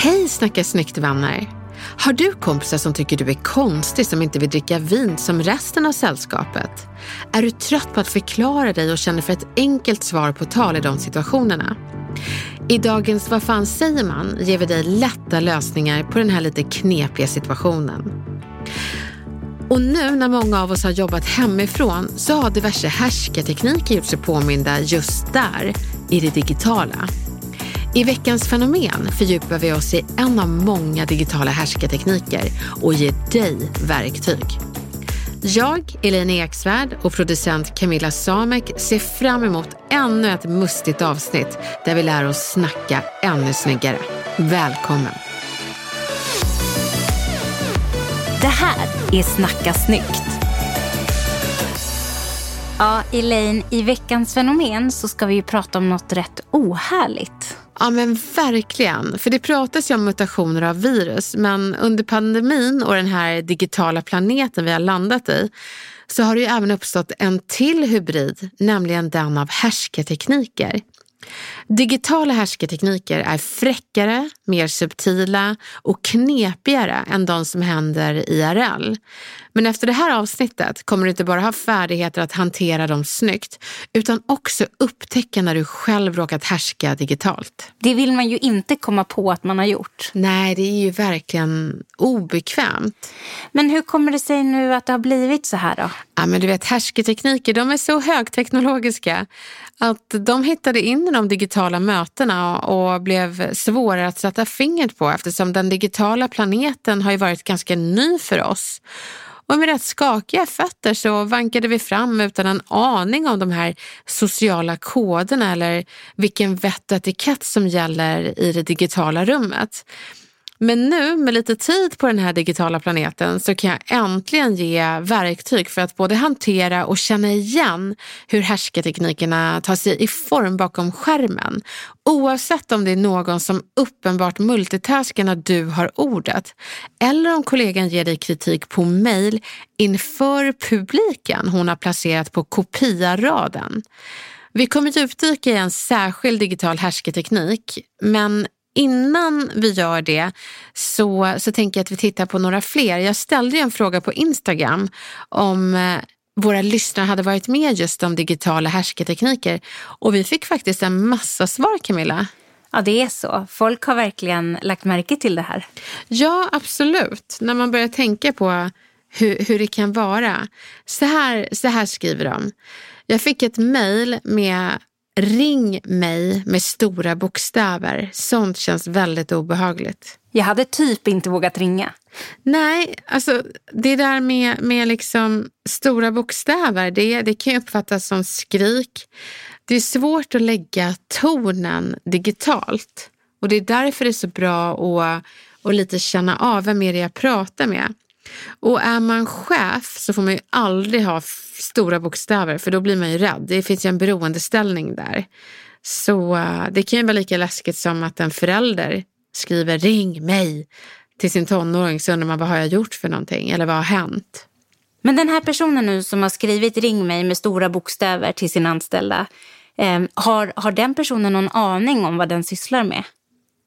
Hej Snacka snyggt vänner! Har du kompisar som tycker du är konstig som inte vill dricka vin som resten av sällskapet? Är du trött på att förklara dig och känner för ett enkelt svar på tal i de situationerna? I dagens Vad fan säger man ger vi dig lätta lösningar på den här lite knepiga situationen. Och nu när många av oss har jobbat hemifrån så har diverse härskartekniker gjort sig påminda just där, i det digitala. I veckans fenomen fördjupar vi oss i en av många digitala härskartekniker och ger dig verktyg. Jag, Elin Eksvärd och producent Camilla Samek ser fram emot ännu ett mustigt avsnitt där vi lär oss snacka ännu snyggare. Välkommen! Det här är Snacka snyggt. Ja, Elaine, i veckans fenomen så ska vi ju prata om något rätt ohärligt. Ja men verkligen. För det pratas ju om mutationer av virus men under pandemin och den här digitala planeten vi har landat i så har det ju även uppstått en till hybrid, nämligen den av härskartekniker. Digitala härskartekniker är fräckare, mer subtila och knepigare än de som händer IRL. Men efter det här avsnittet kommer du inte bara ha färdigheter att hantera dem snyggt utan också upptäcka när du själv råkat härska digitalt. Det vill man ju inte komma på att man har gjort. Nej, det är ju verkligen obekvämt. Men hur kommer det sig nu att det har blivit så här då? Ja, men du vet, härskartekniker de är så högteknologiska att de hittade in i de digitala mötena och blev svårare att sätta fingret på eftersom den digitala planeten har ju varit ganska ny för oss. Och med rätt skakiga fötter så vankade vi fram utan en aning om de här sociala koderna eller vilken vett och etikett som gäller i det digitala rummet. Men nu med lite tid på den här digitala planeten så kan jag äntligen ge verktyg för att både hantera och känna igen hur härskarteknikerna tar sig i form bakom skärmen. Oavsett om det är någon som uppenbart multitaskar när du har ordet eller om kollegan ger dig kritik på mail inför publiken hon har placerat på kopiaraden. Vi kommer djupdyka i en särskild digital härskarteknik men innan vi gör det så, så tänker jag att vi tittar på några fler. Jag ställde en fråga på Instagram om eh, våra lyssnare hade varit med just om digitala härskartekniker och vi fick faktiskt en massa svar Camilla. Ja, det är så. Folk har verkligen lagt märke till det här. Ja, absolut. När man börjar tänka på hur, hur det kan vara. Så här, så här skriver de. Jag fick ett mejl med Ring mig med stora bokstäver. Sånt känns väldigt obehagligt. Jag hade typ inte vågat ringa. Nej, alltså det där med, med liksom stora bokstäver, det, det kan uppfattas som skrik. Det är svårt att lägga tonen digitalt. Och det är därför det är så bra att, att lite känna av vem är det jag pratar med. Och är man chef så får man ju aldrig ha stora bokstäver för då blir man ju rädd. Det finns ju en beroendeställning där. Så eh, det kan ju vara lika läskigt som att en förälder skriver ring mig till sin tonåring så undrar man vad har jag gjort för någonting eller vad har hänt? Men den här personen nu som har skrivit ring mig med stora bokstäver till sin anställda, eh, har, har den personen någon aning om vad den sysslar med?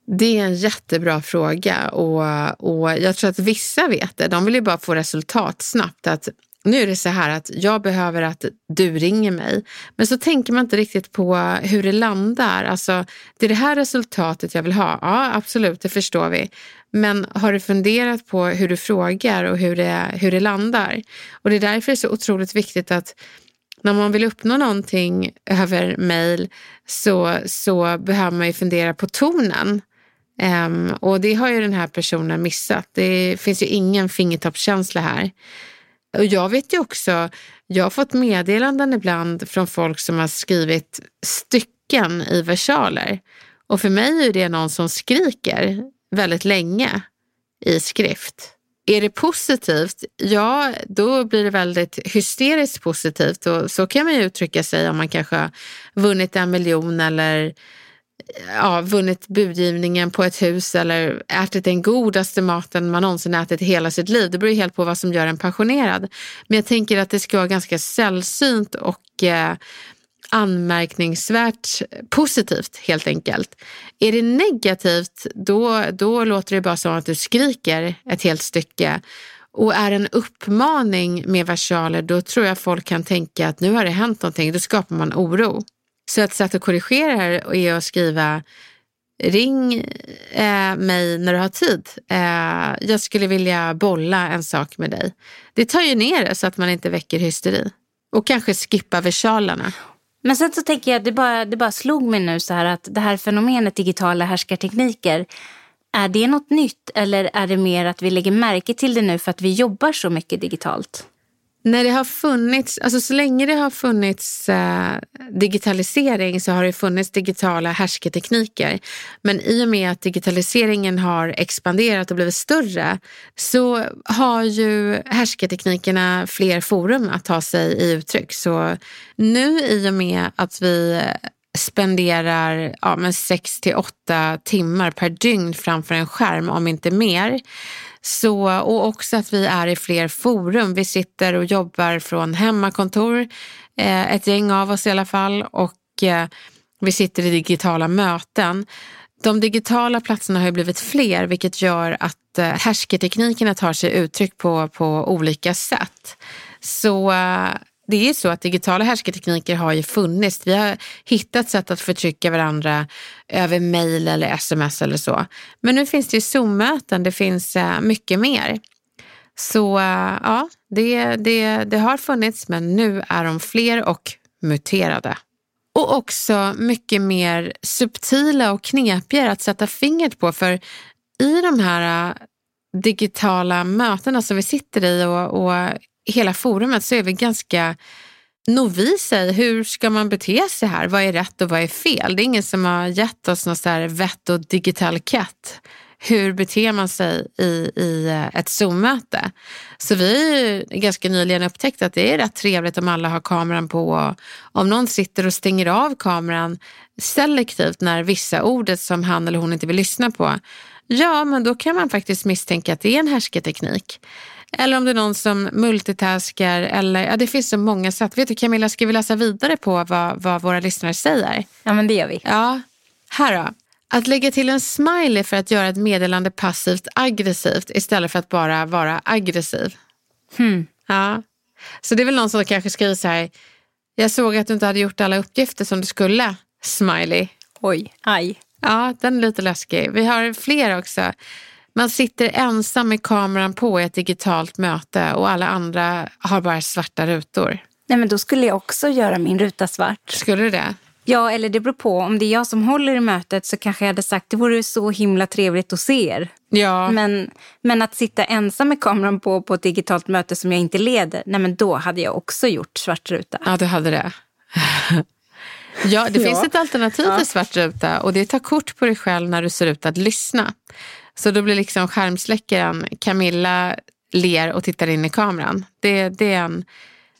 Det är en jättebra fråga och, och jag tror att vissa vet det. De vill ju bara få resultat snabbt. Att nu är det så här att jag behöver att du ringer mig. Men så tänker man inte riktigt på hur det landar. Alltså, det är det här resultatet jag vill ha. Ja, absolut, det förstår vi. Men har du funderat på hur du frågar och hur det, hur det landar? Och det är därför det är så otroligt viktigt att när man vill uppnå någonting över mail så, så behöver man ju fundera på tonen. Um, och det har ju den här personen missat. Det finns ju ingen fingertoppskänsla här. Och jag vet ju också, jag har fått meddelanden ibland från folk som har skrivit stycken i versaler. Och för mig är det någon som skriker väldigt länge i skrift. Är det positivt? Ja, då blir det väldigt hysteriskt positivt och så kan man ju uttrycka sig om man kanske har vunnit en miljon eller ja, vunnit budgivningen på ett hus eller ätit den godaste maten man någonsin ätit i hela sitt liv. Det beror helt på vad som gör en passionerad. Men jag tänker att det ska vara ganska sällsynt och eh, anmärkningsvärt positivt helt enkelt. Är det negativt, då, då låter det bara som att du skriker ett helt stycke. Och är det en uppmaning med versaler, då tror jag folk kan tänka att nu har det hänt någonting. Då skapar man oro. Så ett sätt att korrigera här är att skriva Ring eh, mig när du har tid. Eh, jag skulle vilja bolla en sak med dig. Det tar ju ner det så att man inte väcker hysteri. Och kanske skippa versalerna. Men sen så tänker jag, det bara, det bara slog mig nu så här att det här fenomenet digitala härskartekniker, är det något nytt eller är det mer att vi lägger märke till det nu för att vi jobbar så mycket digitalt? När det har funnits, alltså så länge det har funnits eh, digitalisering så har det funnits digitala härsketekniker. Men i och med att digitaliseringen har expanderat och blivit större så har ju härsketeknikerna fler forum att ta sig i uttryck. Så nu i och med att vi spenderar ja, 6 till 8 timmar per dygn framför en skärm, om inte mer, så, och också att vi är i fler forum. Vi sitter och jobbar från hemmakontor, eh, ett gäng av oss i alla fall, och eh, vi sitter i digitala möten. De digitala platserna har blivit fler vilket gör att eh, härsketeknikerna tar sig uttryck på, på olika sätt. Så eh, det är så att digitala härskartekniker har ju funnits. Vi har hittat sätt att förtrycka varandra över mail eller sms eller så. Men nu finns det ju Zoom-möten, det finns eh, mycket mer. Så eh, ja, det, det, det har funnits men nu är de fler och muterade. Och också mycket mer subtila och knepigare att sätta fingret på för i de här eh, digitala mötena som vi sitter i och, och hela forumet så är vi ganska noviser i hur ska man bete sig här? Vad är rätt och vad är fel? Det är ingen som har gett oss något här vett och digital katt. Hur beter man sig i, i eh, ett Zoom-möte? Så vi har ganska nyligen upptäckt att det är rätt trevligt om alla har kameran på. Om någon sitter och stänger av kameran selektivt när vissa ordet som han eller hon inte vill lyssna på. Ja, men då kan man faktiskt misstänka att det är en härsketeknik. Eller om det är någon som multitaskar. Eller, ja, det finns så många sätt. Vet du Camilla, ska vi läsa vidare på vad, vad våra lyssnare säger? Ja, men det gör vi. Ja, här då. Att lägga till en smiley för att göra ett meddelande passivt aggressivt istället för att bara vara aggressiv. Hmm. Ja. Så det är väl någon som kanske skriver så här. Jag såg att du inte hade gjort alla uppgifter som du skulle. Smiley. Oj, aj. Ja, den är lite läskig. Vi har fler också. Man sitter ensam med kameran på i ett digitalt möte och alla andra har bara svarta rutor. Nej, men då skulle jag också göra min ruta svart. Skulle du det? Ja, eller det beror på. Om det är jag som håller i mötet så kanske jag hade sagt det vore så himla trevligt att se er. Ja. Men, men att sitta ensam med kameran på på ett digitalt möte som jag inte leder, nej men då hade jag också gjort svart ruta. Ja, du hade det. ja, det finns ett alternativ till svart ruta och det är ta kort på dig själv när du ser ut att lyssna. Så då blir liksom skärmsläckaren Camilla ler och tittar in i kameran. Det, det är en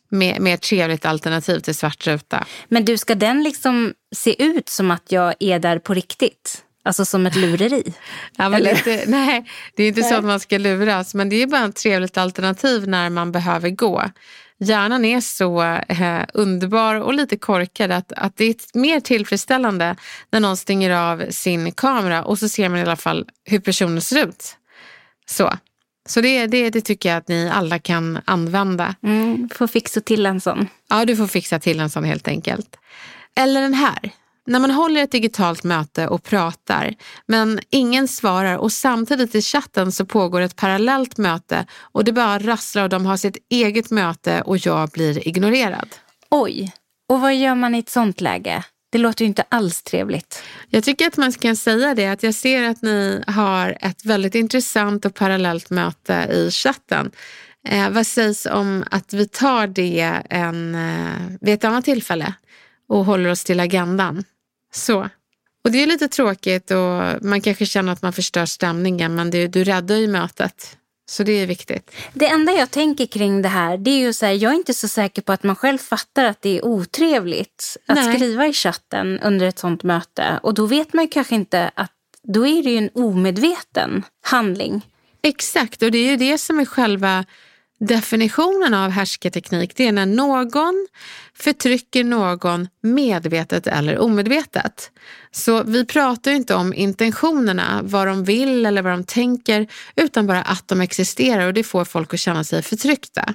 mer, mer trevligt alternativ till svart ruta. Men du, ska den liksom se ut som att jag är där på riktigt? Alltså som ett lureri? ja, men lite, nej, det är inte så att man ska luras, men det är bara ett trevligt alternativ när man behöver gå. Hjärnan är så eh, underbar och lite korkad att, att det är mer tillfredsställande när någon stänger av sin kamera och så ser man i alla fall hur personen ser ut. Så. Så det, det, det tycker jag att ni alla kan använda. Mm, får fixa till en sån. Ja, du får fixa till en sån helt enkelt. Eller den här. När man håller ett digitalt möte och pratar men ingen svarar och samtidigt i chatten så pågår ett parallellt möte och det bara rasslar och de har sitt eget möte och jag blir ignorerad. Oj, och vad gör man i ett sånt läge? Det låter ju inte alls trevligt. Jag tycker att man kan säga det att jag ser att ni har ett väldigt intressant och parallellt möte i chatten. Eh, vad sägs om att vi tar det en, eh, vid ett annat tillfälle och håller oss till agendan? Så. Och det är lite tråkigt och man kanske känner att man förstör stämningen men det, du räddar ju mötet. Så det är viktigt. Det enda jag tänker kring det här, det är ju så här, jag är inte så säker på att man själv fattar att det är otrevligt att Nej. skriva i chatten under ett sånt möte. Och då vet man kanske inte att då är det ju en omedveten handling. Exakt, och det är ju det som är själva Definitionen av härsketeknik det är när någon förtrycker någon medvetet eller omedvetet. Så vi pratar inte om intentionerna, vad de vill eller vad de tänker, utan bara att de existerar och det får folk att känna sig förtryckta.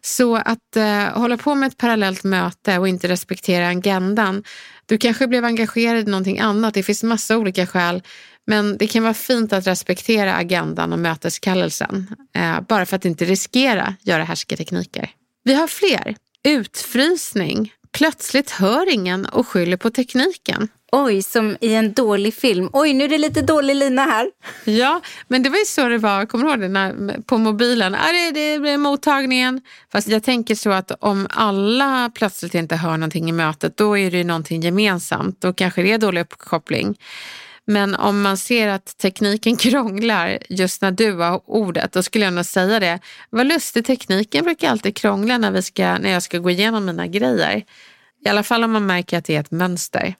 Så att eh, hålla på med ett parallellt möte och inte respektera agendan. Du kanske blev engagerad i någonting annat. Det finns massa olika skäl men det kan vara fint att respektera agendan och möteskallelsen, eh, bara för att inte riskera göra härskartekniker. Vi har fler. Utfrysning. Plötsligt hör ingen och skyller på tekniken. Oj, som i en dålig film. Oj, nu är det lite dålig lina här. Ja, men det var ju så det var, kommer du ihåg det, när, på mobilen? Ah, det, det blir mottagningen. Fast jag tänker så att om alla plötsligt inte hör någonting i mötet, då är det ju någonting gemensamt. Då kanske det är dålig uppkoppling. Men om man ser att tekniken krånglar just när du har ordet, då skulle jag nog säga det. Vad lustigt, tekniken brukar alltid krångla när, vi ska, när jag ska gå igenom mina grejer. I alla fall om man märker att det är ett mönster.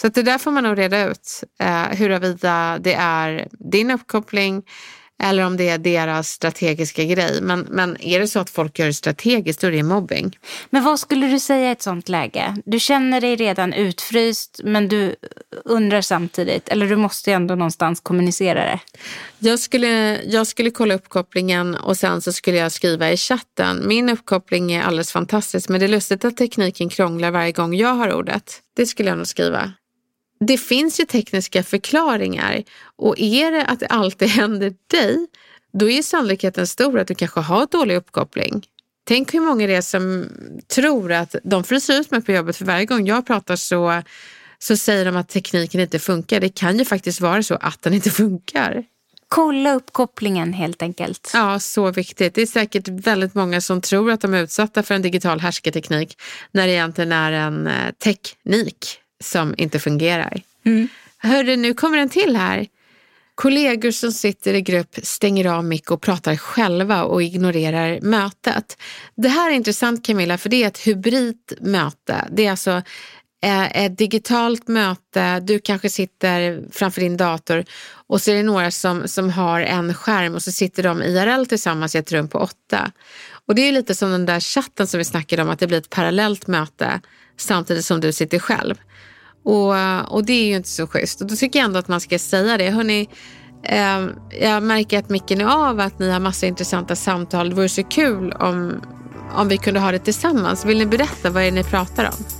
Så det där får man nog reda ut, eh, huruvida det är din uppkoppling eller om det är deras strategiska grej. Men, men är det så att folk gör det strategiskt, då är det mobbing. Men vad skulle du säga i ett sånt läge? Du känner dig redan utfryst, men du undrar samtidigt, eller du måste ju ändå någonstans kommunicera det. Jag skulle, jag skulle kolla uppkopplingen och sen så skulle jag skriva i chatten. Min uppkoppling är alldeles fantastisk, men det är lustigt att tekniken krånglar varje gång jag har ordet. Det skulle jag nog skriva det finns ju tekniska förklaringar och är det att det alltid händer dig, då är sannolikheten stor att du kanske har dålig uppkoppling. Tänk hur många det är som tror att de fryser ut mig på jobbet för varje gång jag pratar så, så säger de att tekniken inte funkar. Det kan ju faktiskt vara så att den inte funkar. Kolla uppkopplingen helt enkelt. Ja, så viktigt. Det är säkert väldigt många som tror att de är utsatta för en digital härsketeknik när det egentligen är en eh, teknik som inte fungerar. Mm. Hörru, nu kommer en till här. Kollegor som sitter i grupp stänger av mick och pratar själva och ignorerar mötet. Det här är intressant Camilla, för det är ett hybridmöte. Det är alltså eh, ett digitalt möte, du kanske sitter framför din dator och så är det några som, som har en skärm och så sitter de IRL tillsammans i ett rum på åtta. Och det är lite som den där chatten som vi snackade om, att det blir ett parallellt möte samtidigt som du sitter själv. Och, eh, och det är ju inte så schysst. Och då tycker jag ändå att man ska säga det. Hörrni, eh, jag märker att micken är av, att ni har massa intressanta samtal. Det vore så kul om, om vi kunde ha det tillsammans. Vill ni berätta vad är det ni pratar om?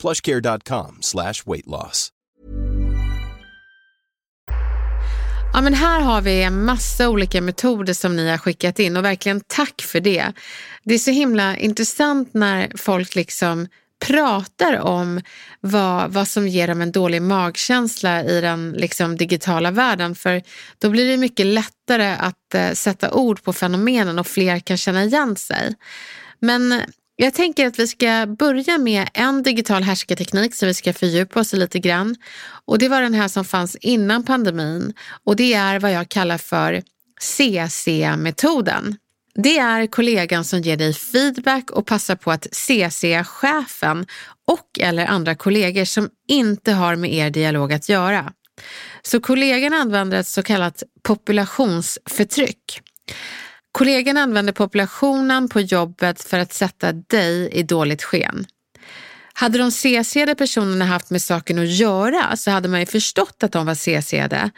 plushcare.com slash weight loss. Ja, men här har vi en massa olika metoder som ni har skickat in och verkligen tack för det. Det är så himla intressant när folk liksom pratar om vad, vad som ger dem en dålig magkänsla i den liksom, digitala världen. För då blir det mycket lättare att eh, sätta ord på fenomenen och fler kan känna igen sig. Men jag tänker att vi ska börja med en digital härskarteknik som vi ska fördjupa oss i lite grann. Och det var den här som fanns innan pandemin och det är vad jag kallar för CC-metoden. Det är kollegan som ger dig feedback och passar på att CC chefen och eller andra kollegor som inte har med er dialog att göra. Så kollegan använder ett så kallat populationsförtryck. Kollegan använder populationen på jobbet för att sätta dig i dåligt sken. Hade de CC'ade personerna haft med saken att göra så hade man ju förstått att de var CC'ade.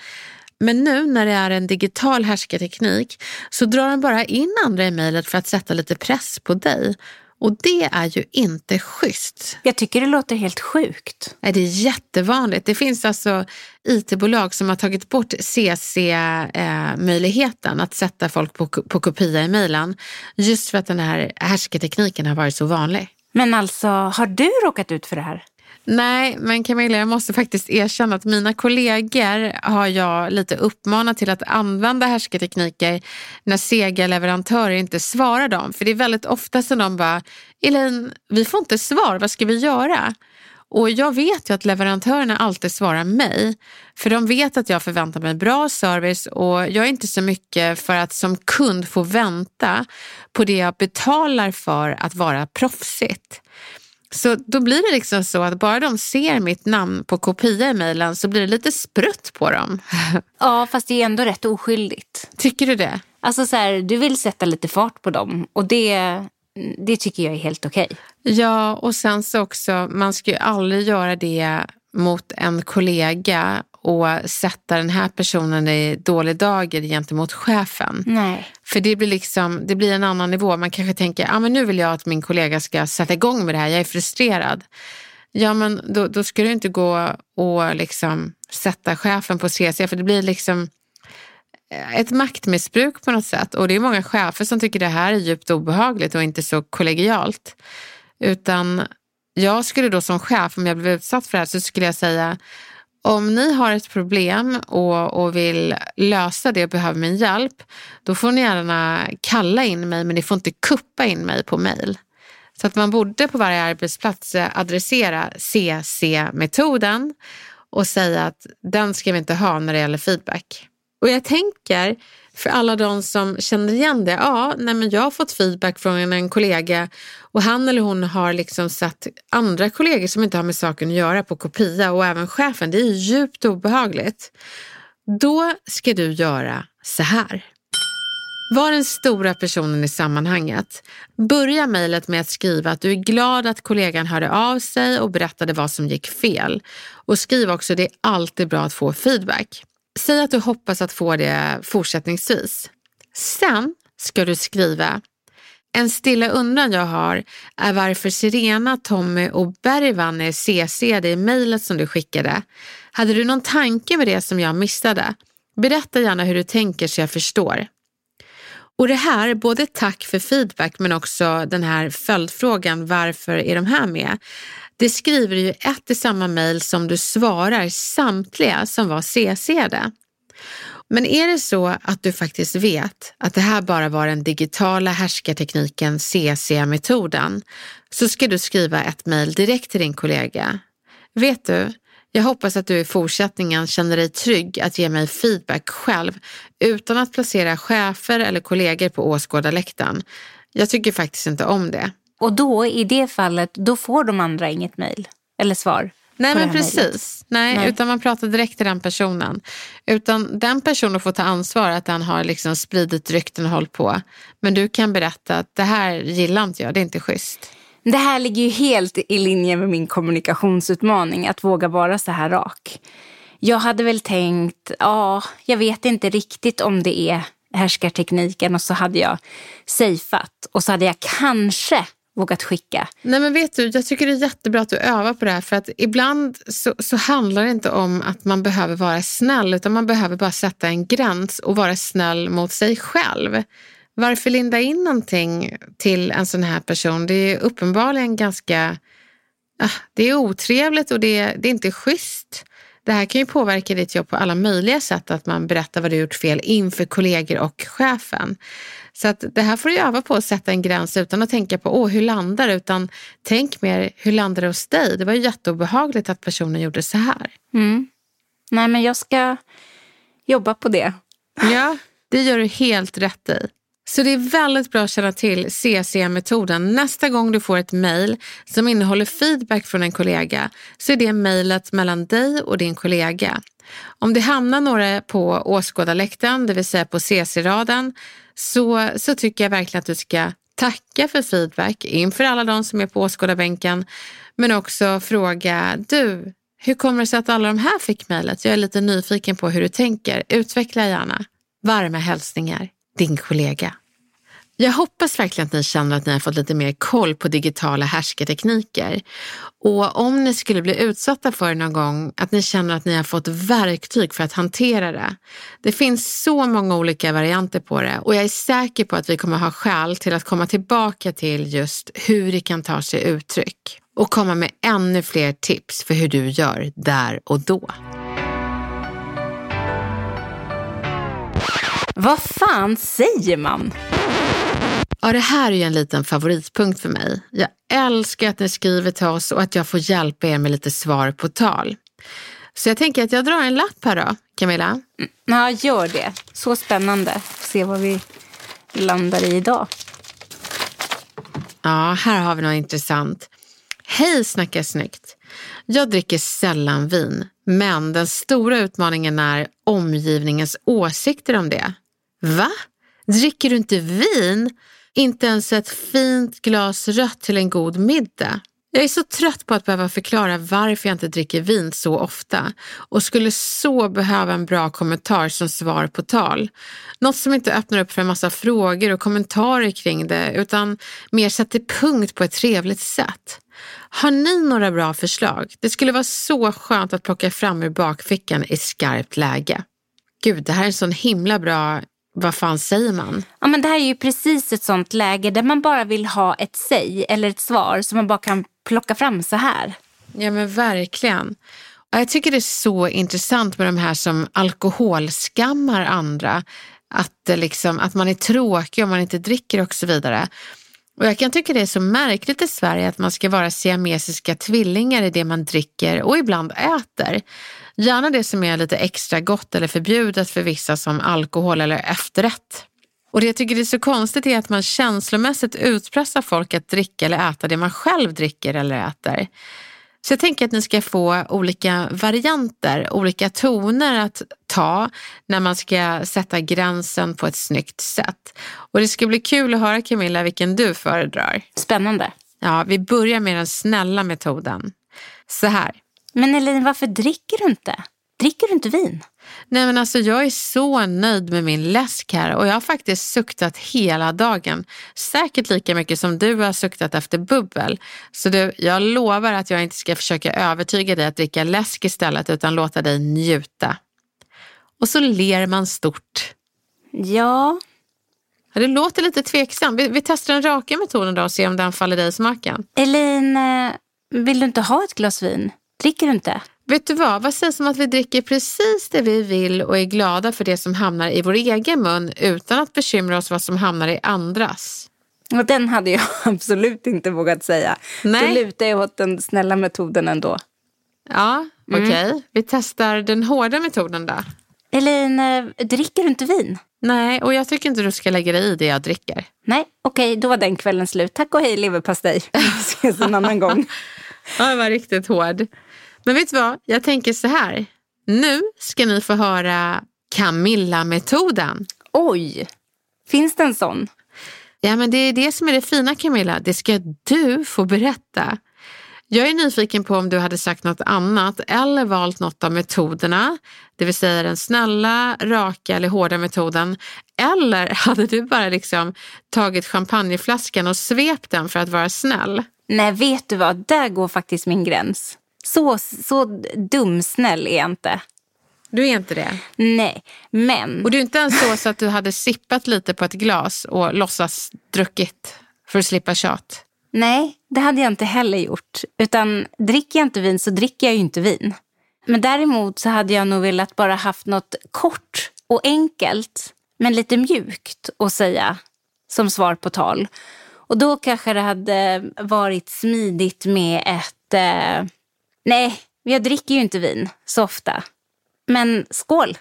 Men nu när det är en digital härskarteknik så drar de bara in andra i mejlet för att sätta lite press på dig. Och det är ju inte schysst. Jag tycker det låter helt sjukt. Nej, det är jättevanligt. Det finns alltså IT-bolag som har tagit bort CC-möjligheten att sätta folk på, på kopia i mejlen just för att den här härskartekniken har varit så vanlig. Men alltså, har du råkat ut för det här? Nej, men Camilla, jag måste faktiskt erkänna att mina kollegor har jag lite uppmanat till att använda härskartekniker när sega leverantörer inte svarar dem. För det är väldigt ofta som de bara, Elaine, vi får inte svar, vad ska vi göra? Och jag vet ju att leverantörerna alltid svarar mig. För de vet att jag förväntar mig bra service och jag är inte så mycket för att som kund få vänta på det jag betalar för att vara proffsigt. Så då blir det liksom så att bara de ser mitt namn på kopia i mejlen så blir det lite sprutt på dem. Ja, fast det är ändå rätt oskyldigt. Tycker du det? Alltså så här, du vill sätta lite fart på dem och det, det tycker jag är helt okej. Okay. Ja, och sen så också, man ska ju aldrig göra det mot en kollega och sätta den här personen i dålig dager gentemot chefen. Nej. För det blir, liksom, det blir en annan nivå. Man kanske tänker, ah, men nu vill jag att min kollega ska sätta igång med det här, jag är frustrerad. Ja, men då, då ska du inte gå och liksom sätta chefen på CC, för det blir liksom ett maktmissbruk på något sätt. Och det är många chefer som tycker det här är djupt obehagligt och inte så kollegialt. Utan jag skulle då som chef, om jag blev utsatt för det här, så skulle jag säga om ni har ett problem och, och vill lösa det och behöver min hjälp, då får ni gärna kalla in mig men ni får inte kuppa in mig på mail. Så att man borde på varje arbetsplats eh, adressera CC-metoden och säga att den ska vi inte ha när det gäller feedback. Och jag tänker för alla de som känner igen det. Ja, nej men jag har fått feedback från en kollega och han eller hon har liksom satt andra kollegor som inte har med saken att göra på kopia och även chefen. Det är djupt obehagligt. Då ska du göra så här. Var den stora personen i sammanhanget. Börja mejlet med att skriva att du är glad att kollegan hörde av sig och berättade vad som gick fel. Och skriv också det är alltid bra att få feedback. Säg att du hoppas att få det fortsättningsvis. Sen ska du skriva en stilla undran jag har är varför Sirena, Tommy och Bergvan är CC'ade i mejlet som du skickade. Hade du någon tanke med det som jag missade? Berätta gärna hur du tänker så jag förstår. Och det här, både tack för feedback men också den här följdfrågan varför är de här med? Det skriver du ju ett i samma mejl som du svarar samtliga som var CC'ade. Men är det så att du faktiskt vet att det här bara var den digitala härskartekniken CC-metoden så ska du skriva ett mejl direkt till din kollega. Vet du, jag hoppas att du i fortsättningen känner dig trygg att ge mig feedback själv utan att placera chefer eller kollegor på åskådarläktaren. Jag tycker faktiskt inte om det. Och då, i det fallet, då får de andra inget mejl eller svar? Nej men precis. Nej, Nej, utan man pratar direkt till den personen. Utan den personen får ta ansvar att den har liksom spridit rykten och hållit på. Men du kan berätta att det här gillar inte jag, det är inte schysst. Det här ligger ju helt i linje med min kommunikationsutmaning, att våga vara så här rak. Jag hade väl tänkt, ja, jag vet inte riktigt om det är härskartekniken och så hade jag safeat och så hade jag kanske vågat skicka. Nej men vet du, jag tycker det är jättebra att du övar på det här för att ibland så, så handlar det inte om att man behöver vara snäll utan man behöver bara sätta en gräns och vara snäll mot sig själv. Varför linda in någonting till en sån här person? Det är uppenbarligen ganska ah, det är otrevligt och det är, det är inte schysst. Det här kan ju påverka ditt jobb på alla möjliga sätt, att man berättar vad du gjort fel inför kollegor och chefen. Så att det här får du öva på att sätta en gräns utan att tänka på Åh, hur landar det, utan tänk mer hur landar det hos dig? Det var ju jätteobehagligt att personen gjorde så här. Mm. Nej, men jag ska jobba på det. Ja, det gör du helt rätt i. Så det är väldigt bra att känna till CC-metoden. Nästa gång du får ett mejl som innehåller feedback från en kollega så är det mejlet mellan dig och din kollega. Om det hamnar några på åskådarläktaren, det vill säga på CC-raden, så, så tycker jag verkligen att du ska tacka för feedback inför alla de som är på åskådarbänken, men också fråga, du, hur kommer det sig att alla de här fick mejlet? Jag är lite nyfiken på hur du tänker. Utveckla gärna. Varma hälsningar, din kollega. Jag hoppas verkligen att ni känner att ni har fått lite mer koll på digitala härskartekniker. Och om ni skulle bli utsatta för det någon gång, att ni känner att ni har fått verktyg för att hantera det. Det finns så många olika varianter på det och jag är säker på att vi kommer ha skäl till att komma tillbaka till just hur det kan ta sig uttryck och komma med ännu fler tips för hur du gör där och då. Vad fan säger man? Ja, det här är ju en liten favoritpunkt för mig. Jag älskar att ni skriver till oss och att jag får hjälpa er med lite svar på tal. Så jag tänker att jag drar en lapp här då, Camilla. Mm, ja, gör det. Så spännande. Se vad vi landar i idag. Ja, här har vi något intressant. Hej Snacka snyggt! Jag dricker sällan vin, men den stora utmaningen är omgivningens åsikter om det. Va? Dricker du inte vin? Inte ens ett fint glas rött till en god middag. Jag är så trött på att behöva förklara varför jag inte dricker vin så ofta och skulle så behöva en bra kommentar som svar på tal. Något som inte öppnar upp för en massa frågor och kommentarer kring det utan mer sätter punkt på ett trevligt sätt. Har ni några bra förslag? Det skulle vara så skönt att plocka fram ur bakfickan i skarpt läge. Gud, det här är en sån himla bra vad fan säger man? Ja, men det här är ju precis ett sånt läge där man bara vill ha ett säg eller ett svar som man bara kan plocka fram så här. Ja men verkligen. Jag tycker det är så intressant med de här som alkoholskammar andra. Att, liksom, att man är tråkig om man inte dricker och så vidare. Och jag kan tycka det är så märkligt i Sverige att man ska vara siamesiska tvillingar i det man dricker och ibland äter. Gärna det som är lite extra gott eller förbjudet för vissa som alkohol eller efterrätt. Och det jag tycker är så konstigt är att man känslomässigt utpressar folk att dricka eller äta det man själv dricker eller äter. Så jag tänker att ni ska få olika varianter, olika toner att ta när man ska sätta gränsen på ett snyggt sätt. Och det ska bli kul att höra Camilla vilken du föredrar. Spännande. Ja, vi börjar med den snälla metoden. Så här. Men Elin, varför dricker du inte? Dricker du inte vin? Nej men alltså jag är så nöjd med min läsk här och jag har faktiskt suktat hela dagen. Säkert lika mycket som du har suktat efter bubbel. Så du, jag lovar att jag inte ska försöka övertyga dig att dricka läsk istället utan låta dig njuta. Och så ler man stort. Ja. ja det låter lite tveksam. Vi, vi testar den raka metoden då och ser om den faller dig i smaken. Elin, eh, vill du inte ha ett glas vin? Dricker du inte? Vet du vad, vad sägs om att vi dricker precis det vi vill och är glada för det som hamnar i vår egen mun utan att bekymra oss vad som hamnar i andras? Och den hade jag absolut inte vågat säga. Nej. Då lutar jag åt den snälla metoden ändå. Ja, okej. Okay. Mm. Vi testar den hårda metoden då. Elin, eh, dricker du inte vin? Nej, och jag tycker inte du ska lägga dig i det jag dricker. Nej, okej, okay, då var den kvällen slut. Tack och hej leverpastej. Vi ses en annan gång. Ja, det var riktigt hård. Men vet du vad? Jag tänker så här. Nu ska ni få höra Camilla-metoden. Oj! Finns det en sån? Ja, men det är det som är det fina Camilla. Det ska du få berätta. Jag är nyfiken på om du hade sagt något annat eller valt något av metoderna, det vill säga den snälla, raka eller hårda metoden. Eller hade du bara liksom tagit champagneflaskan och svept den för att vara snäll? Nej, vet du vad? Där går faktiskt min gräns. Så, så dumsnäll är jag inte. Du är inte det? Nej, men... Och du är inte ens så, så att du hade sippat lite på ett glas och låtsas druckit för att slippa tjat? Nej, det hade jag inte heller gjort. Utan dricker jag inte vin så dricker jag ju inte vin. Men däremot så hade jag nog velat bara haft något kort och enkelt men lite mjukt att säga som svar på tal. Och då kanske det hade varit smidigt med ett... Eh, nej, jag dricker ju inte vin så ofta. Men skål!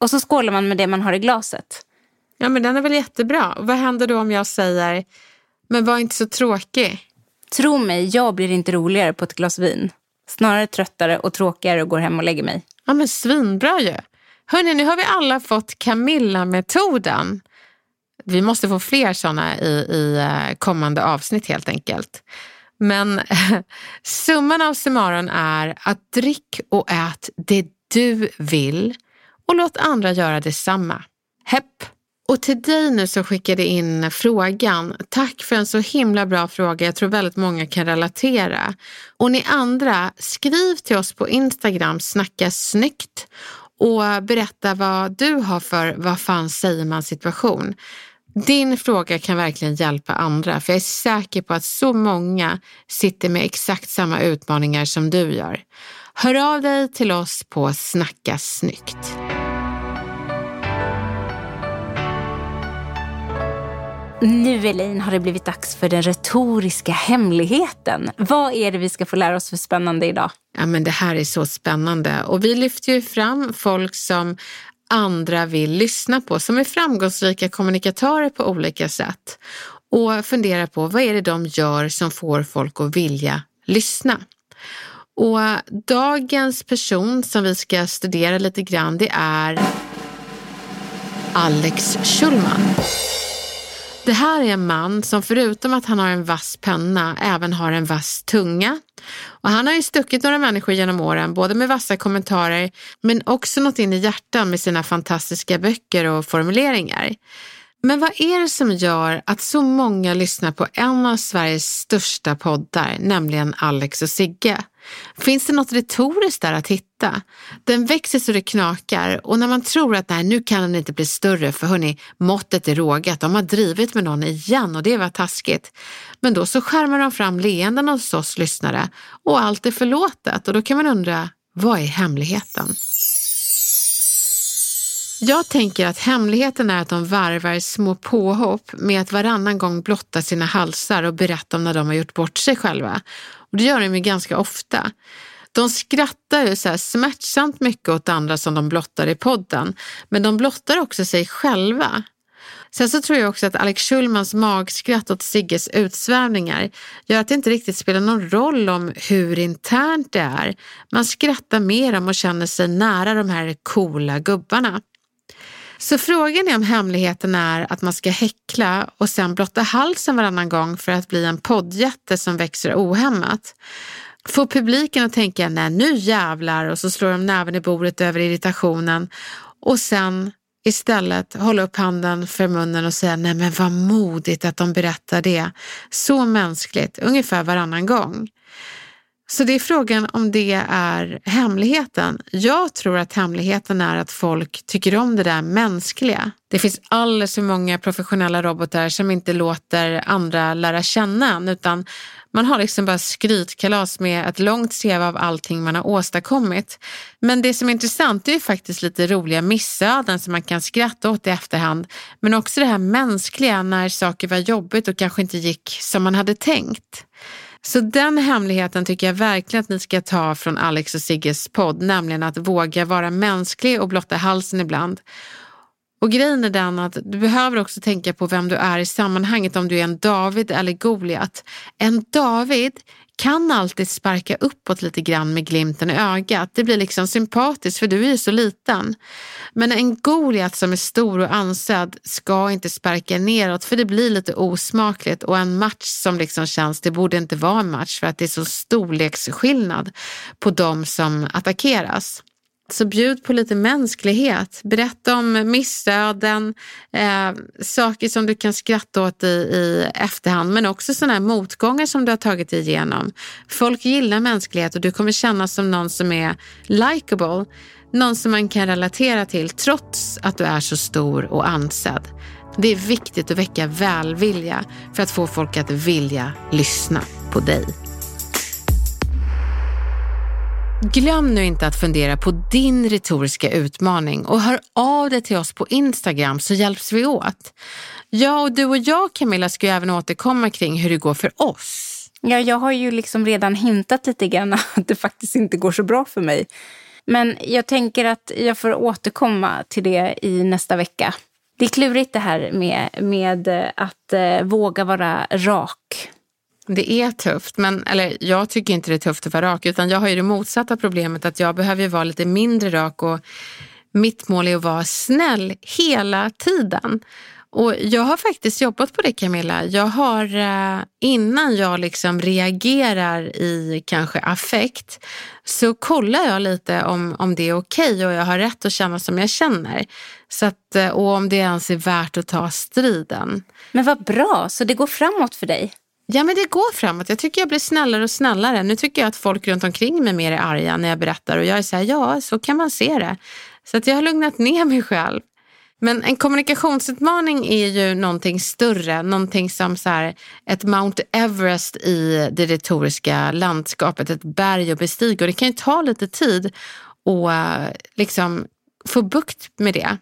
Och så skålar man med det man har i glaset. Ja, men den är väl jättebra. Vad händer då om jag säger, men var inte så tråkig? Tro mig, jag blir inte roligare på ett glas vin. Snarare tröttare och tråkigare och går hem och lägger mig. Ja, men svinbra ju. Hörni, nu har vi alla fått Camilla-metoden. Vi måste få fler sådana i, i eh, kommande avsnitt helt enkelt. Men summan av summaron är att drick och ät det du vill och låt andra göra detsamma. Hepp! Och till dig nu som skickade in frågan, tack för en så himla bra fråga. Jag tror väldigt många kan relatera. Och ni andra, skriv till oss på Instagram, snacka snyggt och berätta vad du har för vad fan säger man situation. Din fråga kan verkligen hjälpa andra för jag är säker på att så många sitter med exakt samma utmaningar som du gör. Hör av dig till oss på Snacka snyggt. Nu Elin har det blivit dags för den retoriska hemligheten. Vad är det vi ska få lära oss för spännande idag? Ja, men det här är så spännande och vi lyfter ju fram folk som andra vill lyssna på, som är framgångsrika kommunikatörer på olika sätt och funderar på vad är det de gör som får folk att vilja lyssna. Och dagens person som vi ska studera lite grann det är Alex Schulman. Det här är en man som förutom att han har en vass penna även har en vass tunga. Och han har ju stuckit några människor genom åren, både med vassa kommentarer men också nått in i hjärtan med sina fantastiska böcker och formuleringar. Men vad är det som gör att så många lyssnar på en av Sveriges största poddar, nämligen Alex och Sigge? Finns det något retoriskt där att hitta? Den växer så det knakar och när man tror att nej, nu kan den inte bli större för hörni, måttet är rågat, de har drivit med någon igen och det var taskigt. Men då så skärmar de fram leenden hos oss lyssnare och allt är förlåtet och då kan man undra, vad är hemligheten? Jag tänker att hemligheten är att de varvar små påhopp med att varannan gång blotta sina halsar och berätta om när de har gjort bort sig själva. Och det gör de ju ganska ofta. De skrattar ju så här smärtsamt mycket åt andra som de blottar i podden, men de blottar också sig själva. Sen så tror jag också att Alex Schulmans magskratt åt Sigges utsvävningar gör att det inte riktigt spelar någon roll om hur internt det är. Man skrattar mer om och känner sig nära de här coola gubbarna. Så frågan är om hemligheten är att man ska häckla och sen blotta halsen varannan gång för att bli en poddjätte som växer ohämmat. Få publiken att tänka, nej nu jävlar och så slår de näven i bordet över irritationen och sen istället hålla upp handen för munnen och säga, nej men vad modigt att de berättar det. Så mänskligt, ungefär varannan gång. Så det är frågan om det är hemligheten. Jag tror att hemligheten är att folk tycker om det där mänskliga. Det finns alldeles för många professionella robotar som inte låter andra lära känna en utan man har liksom bara skrytkalas med ett långt CV av allting man har åstadkommit. Men det som är intressant är ju faktiskt lite roliga missöden som man kan skratta åt i efterhand. Men också det här mänskliga när saker var jobbigt och kanske inte gick som man hade tänkt. Så den hemligheten tycker jag verkligen att ni ska ta från Alex och Sigges podd, nämligen att våga vara mänsklig och blotta halsen ibland. Och grejen är den att du behöver också tänka på vem du är i sammanhanget, om du är en David eller Goliat. En David kan alltid sparka uppåt lite grann med glimten i ögat. Det blir liksom sympatiskt för du är ju så liten. Men en Goliat som är stor och ansedd ska inte sparka neråt för det blir lite osmakligt och en match som liksom känns, det borde inte vara en match för att det är så storleksskillnad på de som attackeras. Så bjud på lite mänsklighet. Berätta om missöden, eh, saker som du kan skratta åt i, i efterhand, men också sådana här motgångar som du har tagit dig igenom. Folk gillar mänsklighet och du kommer kännas som någon som är likable. Någon som man kan relatera till trots att du är så stor och ansedd. Det är viktigt att väcka välvilja för att få folk att vilja lyssna på dig. Glöm nu inte att fundera på din retoriska utmaning och hör av dig till oss på Instagram så hjälps vi åt. Ja, och du och jag Camilla ska ju även återkomma kring hur det går för oss. Ja, jag har ju liksom redan hintat lite grann att det faktiskt inte går så bra för mig. Men jag tänker att jag får återkomma till det i nästa vecka. Det är klurigt det här med, med att eh, våga vara rak. Det är tufft, men eller jag tycker inte det är tufft att vara rak utan jag har ju det motsatta problemet att jag behöver vara lite mindre rak och mitt mål är att vara snäll hela tiden. Och jag har faktiskt jobbat på det Camilla. Jag har eh, innan jag liksom reagerar i kanske affekt så kollar jag lite om, om det är okej okay och jag har rätt att känna som jag känner. Så att, eh, och om det ens är värt att ta striden. Men vad bra, så det går framåt för dig? Ja men det går framåt. Jag tycker jag blir snällare och snällare. Nu tycker jag att folk runt omkring mig mer är arga när jag berättar och jag är så här, ja så kan man se det. Så att jag har lugnat ner mig själv. Men en kommunikationsutmaning är ju någonting större, någonting som så här, ett Mount Everest i det retoriska landskapet, ett berg att bestiga och det kan ju ta lite tid att eh, liksom få bukt med det.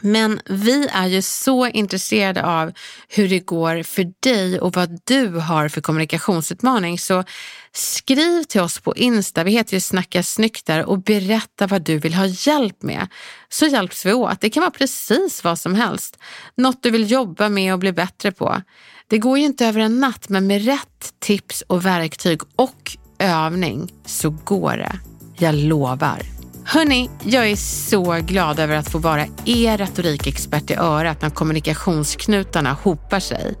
Men vi är ju så intresserade av hur det går för dig och vad du har för kommunikationsutmaning. Så skriv till oss på Insta, vi heter ju Snacka snyggt där och berätta vad du vill ha hjälp med. Så hjälps vi åt. Det kan vara precis vad som helst. Något du vill jobba med och bli bättre på. Det går ju inte över en natt men med rätt tips och verktyg och övning så går det. Jag lovar. Hörni, jag är så glad över att få vara er retorikexpert i örat när kommunikationsknutarna hopar sig.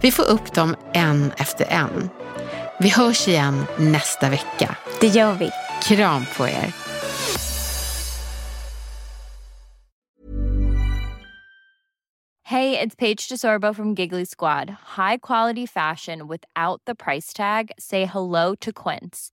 Vi får upp dem en efter en. Vi hörs igen nästa vecka. Det gör vi. Kram på er. Hey, it's Paige DeSorbo from Giggly Squad. High quality fashion without the price tag. Say hello to Quince.